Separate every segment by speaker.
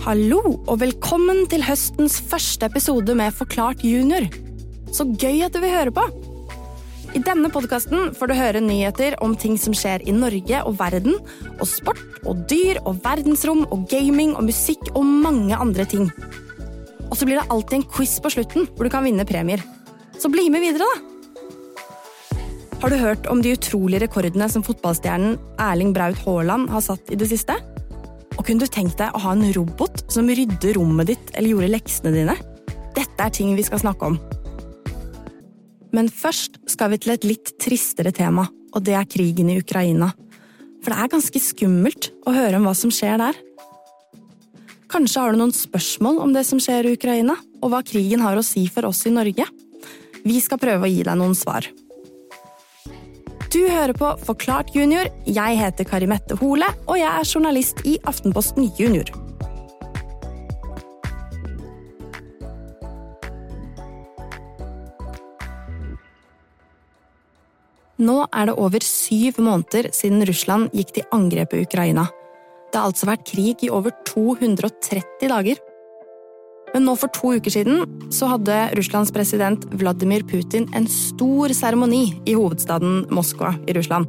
Speaker 1: Hallo og velkommen til høstens første episode med Forklart junior. Så gøy at du vil høre på! I denne podkasten får du høre nyheter om ting som skjer i Norge og verden, og sport og dyr og verdensrom og gaming og musikk og mange andre ting. Og så blir det alltid en quiz på slutten hvor du kan vinne premier. Så bli med videre, da! Har du hørt om de utrolige rekordene som fotballstjernen Erling Braut Haaland har satt i det siste? Og kunne du tenkt deg å ha en robot som rydder rommet ditt eller gjorde leksene dine? Dette er ting vi skal snakke om. Men først skal vi til et litt tristere tema, og det er krigen i Ukraina. For det er ganske skummelt å høre om hva som skjer der. Kanskje har du noen spørsmål om det som skjer i Ukraina, og hva krigen har å si for oss i Norge? Vi skal prøve å gi deg noen svar. Du hører på Forklart junior. Jeg heter Kari Mette Hole, og jeg er journalist i Aftenposten Junior. Nå er det over syv måneder siden Russland gikk til angrep på Ukraina. Det har altså vært krig i over 230 dager. Men nå for to uker siden så hadde Russlands president Vladimir Putin en stor seremoni i hovedstaden Moskva i Russland.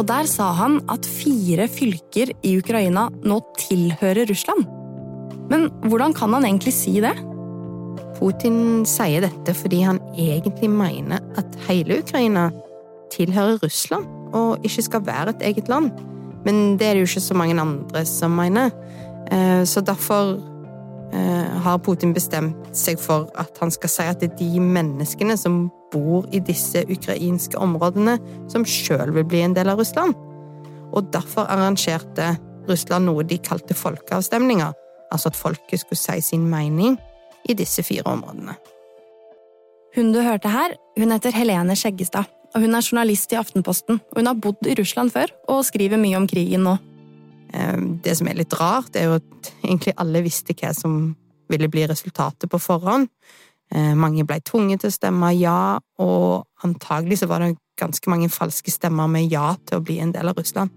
Speaker 1: Og der sa han at fire fylker i Ukraina nå tilhører Russland. Men hvordan kan han egentlig si det?
Speaker 2: Putin sier dette fordi han egentlig mener at hele Ukraina tilhører Russland og ikke skal være et eget land. Men det er det jo ikke så mange andre som mener. Eh, så derfor har Putin bestemt seg for at han skal si at det er de menneskene som bor i disse ukrainske områdene, som sjøl vil bli en del av Russland. Og derfor arrangerte Russland noe de kalte folkeavstemninger, altså at folket skulle si sin mening i disse fire områdene.
Speaker 1: Hun du hørte her, hun heter Helene Skjeggestad, og hun er journalist i Aftenposten. Hun har bodd i Russland før og skriver mye om krigen nå.
Speaker 2: Ehm, det som er litt rart, er jo at egentlig alle visste hva som ville bli resultatet på forhånd. Ehm, mange ble tvunget til å stemme ja, og antagelig så var det ganske mange falske stemmer med ja til å bli en del av Russland.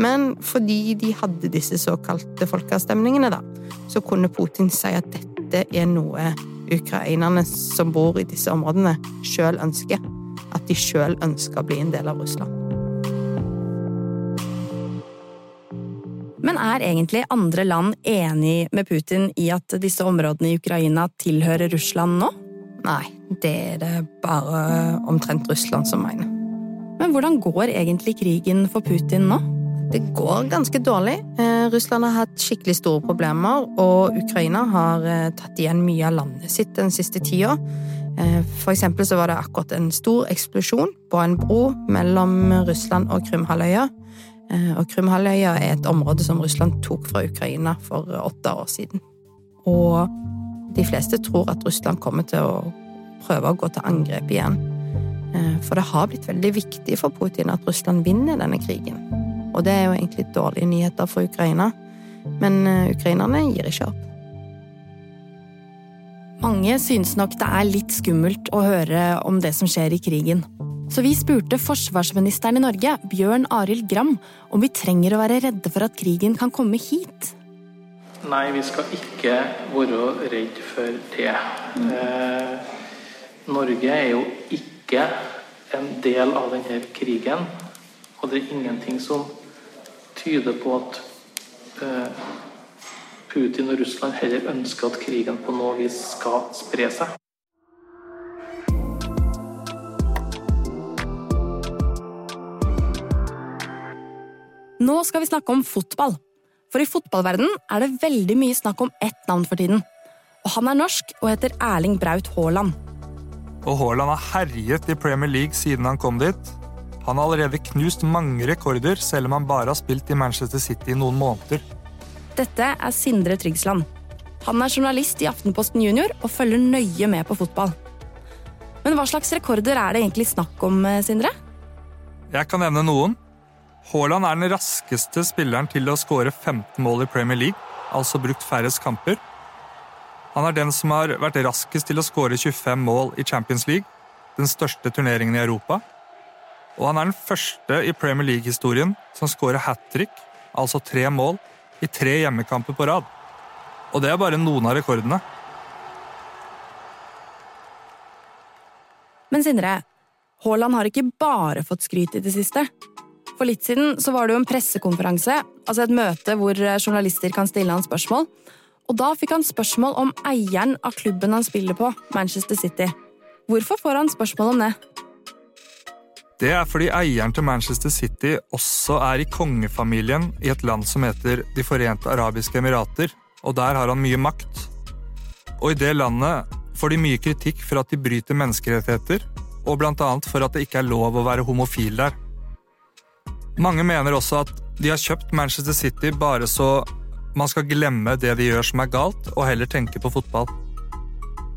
Speaker 2: Men fordi de hadde disse såkalte folkeavstemningene, da, så kunne Putin si at dette er noe ukrainerne som bor i disse områdene, sjøl ønsker. At de sjøl ønsker å bli en del av Russland.
Speaker 1: Men er egentlig andre land enig med Putin i at disse områdene i Ukraina tilhører Russland nå?
Speaker 2: Nei, det er det bare omtrent Russland som mener.
Speaker 1: Men hvordan går egentlig krigen for Putin nå?
Speaker 2: Det går ganske dårlig. Eh, Russland har hatt skikkelig store problemer, og Ukraina har eh, tatt igjen mye av landet sitt den siste tida. Eh, for eksempel så var det akkurat en stor eksplosjon på en bro mellom Russland og Krymhalvøya. Eh, og Krimhalvøya er et område som Russland tok fra Ukraina for åtte år siden. Og de fleste tror at Russland kommer til å prøve å gå til angrep igjen. Eh, for det har blitt veldig viktig for Putin at Russland vinner denne krigen. Og det er jo egentlig dårlige nyheter for Ukraina. Men eh, ukrainerne gir ikke opp.
Speaker 1: Mange synes nok det er litt skummelt å høre om det som skjer i krigen. Så vi spurte forsvarsministeren i Norge, Bjørn Arild Gram, om vi trenger å være redde for at krigen kan komme hit.
Speaker 3: Nei, vi skal ikke være redd for det. Eh, Norge er jo ikke en del av denne krigen. Og det er ingenting som tyder på at eh, Putin og Russland heller ønsker at krigen på noe vis skal spre seg.
Speaker 1: Nå skal vi snakke om fotball. For i fotballverden er det veldig mye snakk om ett navn for tiden. Og han er norsk og heter Erling Braut Haaland.
Speaker 4: Og Haaland har herjet i Premier League siden han kom dit. Han har allerede knust mange rekorder, selv om han bare har spilt i Manchester City i noen måneder.
Speaker 1: Dette er Sindre Tryggsland. Han er journalist i Aftenposten Junior og følger nøye med på fotball. Men hva slags rekorder er det egentlig snakk om, eh, Sindre?
Speaker 4: Jeg kan nevne noen. Haaland er den raskeste spilleren til å skåre 15 mål i Premier League, altså brukt færrest kamper. Han er den som har vært raskest til å skåre 25 mål i Champions League, den største turneringen i Europa. Og han er den første i Premier League-historien som skårer hat trick, altså tre mål, i tre hjemmekamper på rad. Og det er bare noen av rekordene.
Speaker 1: Men Sindre, Haaland har ikke bare fått skryt i det siste. For litt siden så var det jo en pressekonferanse, altså et møte hvor journalister kan stille han spørsmål. Og da fikk han spørsmål om eieren av klubben han spiller på, Manchester City. Hvorfor får han spørsmål om det?
Speaker 4: Det er fordi eieren til Manchester City også er i kongefamilien i et land som heter De forente arabiske emirater, og der har han mye makt. Og i det landet får de mye kritikk for at de bryter menneskerettigheter, og annet for at det ikke er lov å være homofil der. Mange mener også at de har kjøpt Manchester City bare så man skal glemme det de gjør som er galt, og heller tenke på fotball.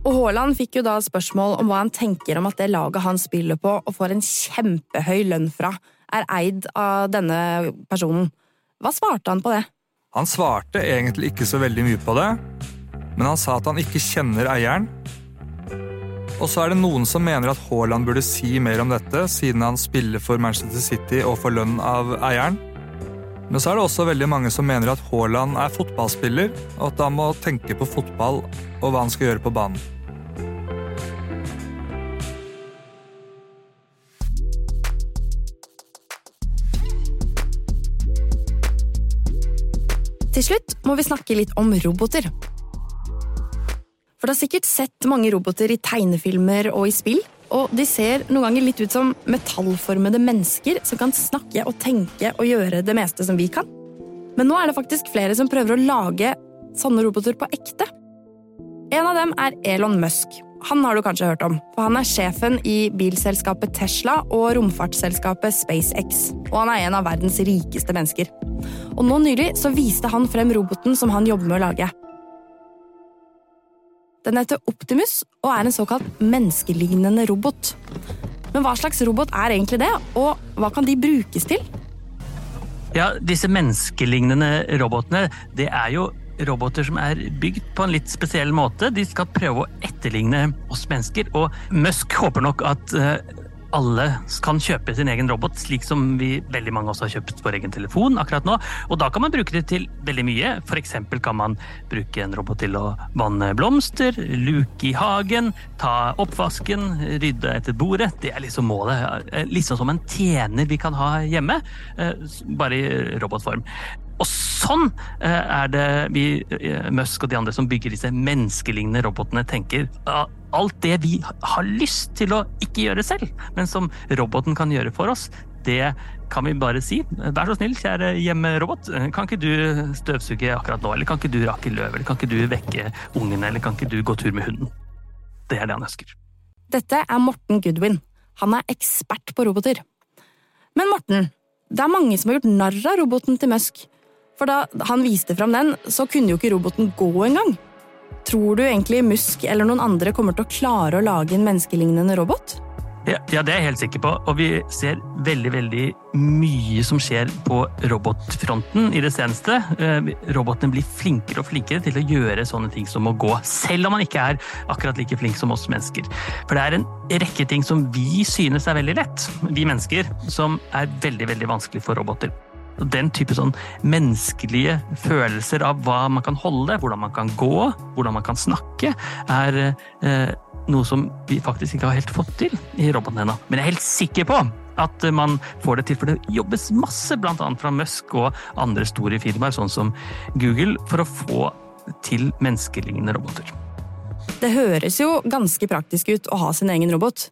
Speaker 1: Og Haaland fikk jo da spørsmål om hva han tenker om at det laget han spiller på og får en kjempehøy lønn fra, er eid av denne personen. Hva svarte han på det?
Speaker 4: Han svarte egentlig ikke så veldig mye på det, men han sa at han ikke kjenner eieren. Og så er det noen som mener at Haaland burde si mer om dette, siden han spiller for Manchester City og får lønn av eieren. Men så er det også veldig mange som mener at Haaland er fotballspiller, og at han må tenke på fotball og hva han skal gjøre på banen.
Speaker 1: Til slutt må vi snakke litt om roboter. For du har sikkert sett mange roboter i tegnefilmer og i spill. Og de ser noen ganger litt ut som metallformede mennesker som kan snakke og tenke og gjøre det meste som vi kan. Men nå er det faktisk flere som prøver å lage sånne roboter på ekte. En av dem er Elon Musk. Han har du kanskje hørt om, for han er sjefen i bilselskapet Tesla og romfartsselskapet SpaceX. Og han er en av verdens rikeste mennesker. Og nå nylig så viste han frem roboten som han jobber med å lage. Den heter Optimus og er en såkalt menneskelignende robot. Men hva slags robot er egentlig det, og hva kan de brukes til?
Speaker 5: Ja, Disse menneskelignende robotene det er jo roboter som er bygd på en litt spesiell måte. De skal prøve å etterligne oss mennesker, og Musk håper nok at eh, alle kan kjøpe sin egen robot, slik som vi veldig mange også har kjøpt vår egen telefon akkurat nå. Og da kan man bruke det til veldig mye. F.eks. kan man bruke en robot til å vanne blomster, luke i hagen, ta oppvasken, rydde etter bordet. Det er liksom målet. Liksom som en tjener vi kan ha hjemme, eh, bare i robotform. Og sånn eh, er det vi, eh, Musk og de andre som bygger disse menneskelignende robotene, tenker. Alt det vi har lyst til å ikke gjøre selv, men som roboten kan gjøre for oss, det kan vi bare si. Vær så snill, kjære hjemmerobot, kan ikke du støvsuge akkurat nå? Eller kan ikke du rake løv? Eller kan ikke du vekke ungene? Eller kan ikke du gå tur med hunden? Det er det han ønsker.
Speaker 1: Dette er Morten Goodwin. Han er ekspert på roboter. Men Morten, det er mange som har gjort narr av roboten til Musk. For da han viste fram den, så kunne jo ikke roboten gå engang. Tror du egentlig Musk eller noen andre kommer til å klare å lage en menneskelignende robot?
Speaker 5: Ja, ja, det er jeg helt sikker på. Og vi ser veldig veldig mye som skjer på robotfronten i det seneste. Eh, robotene blir flinkere og flinkere til å gjøre sånne ting som å gå, selv om man ikke er akkurat like flink som oss mennesker. For det er en rekke ting som vi synes er veldig lett, vi mennesker, som er veldig, veldig vanskelig for roboter. Den type sånn menneskelige følelser av hva man kan holde, hvordan man kan gå, hvordan man kan snakke, er eh, noe som vi faktisk ikke har helt fått til i roboten ennå. Men jeg er helt sikker på at man får det til, for det jobbes masse, bl.a. fra Musk og andre store firmaer, sånn som Google, for å få til menneskelignende roboter.
Speaker 1: Det høres jo ganske praktisk ut å ha sin egen robot.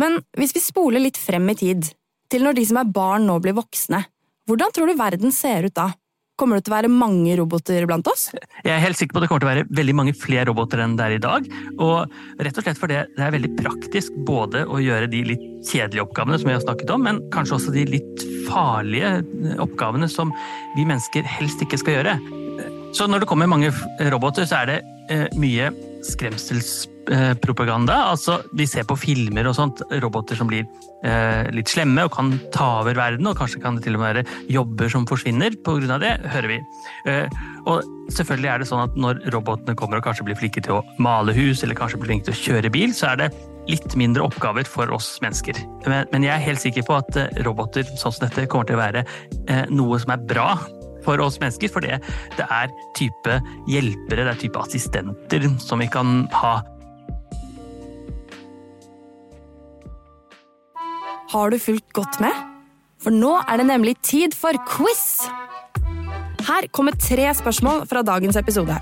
Speaker 1: Men hvis vi spoler litt frem i tid, til når de som er barn nå blir voksne, hvordan tror du verden ser ut da? Kommer det til å være mange roboter blant oss?
Speaker 5: Jeg er helt sikker på at det kommer til å være veldig mange flere roboter enn det er i dag. Og rett og slett fordi det er veldig praktisk både å gjøre de litt kjedelige oppgavene som vi har snakket om, men kanskje også de litt farlige oppgavene som vi mennesker helst ikke skal gjøre. Så når det kommer mange roboter, så er det eh, mye skremselspropaganda. Altså, vi ser på filmer og sånt, roboter som blir eh, litt slemme og kan ta over verden, og kanskje kan det til og med være jobber som forsvinner pga. det, hører vi. Eh, og selvfølgelig er det sånn at når robotene kommer og kanskje blir flinke til å male hus, eller kanskje blir flinke til å kjøre bil, så er det litt mindre oppgaver for oss mennesker. Men, men jeg er helt sikker på at eh, roboter sånn som dette kommer til å være eh, noe som er bra for oss mennesker, for det, det er type hjelpere, det er type assistenter som vi kan ha.
Speaker 1: Har du fulgt godt med? For nå er det nemlig tid for quiz! Her kommer tre spørsmål fra dagens episode.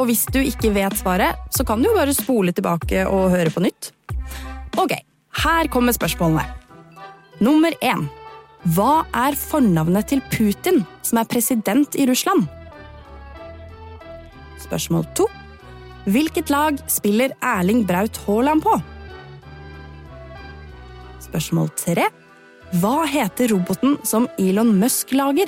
Speaker 1: Og hvis du ikke vet svaret, så kan du jo bare spole tilbake og høre på nytt. Ok, her kommer spørsmålene. Nummer én. Hva er fornavnet til Putin, som er president i Russland? Spørsmål to. Hvilket lag spiller Erling Braut Haaland på? Spørsmål tre. Hva heter roboten som Elon Musk lager?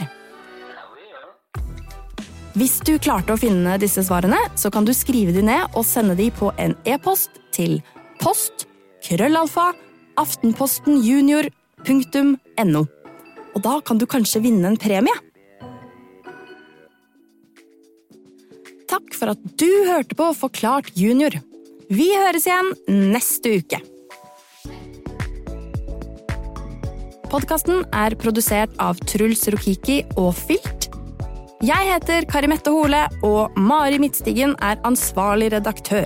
Speaker 1: Hvis du klarte å finne disse svarene, så kan du skrive de ned og sende de på en e-post til post krøllalfa aftenpostenjunior.no. Og da kan du kanskje vinne en premie. Takk for at du hørte på Forklart junior. Vi høres igjen neste uke. Podkasten er produsert av Truls Rokiki og Filt. Jeg heter Kari Mette Hole, og Mari Midtstigen er ansvarlig redaktør.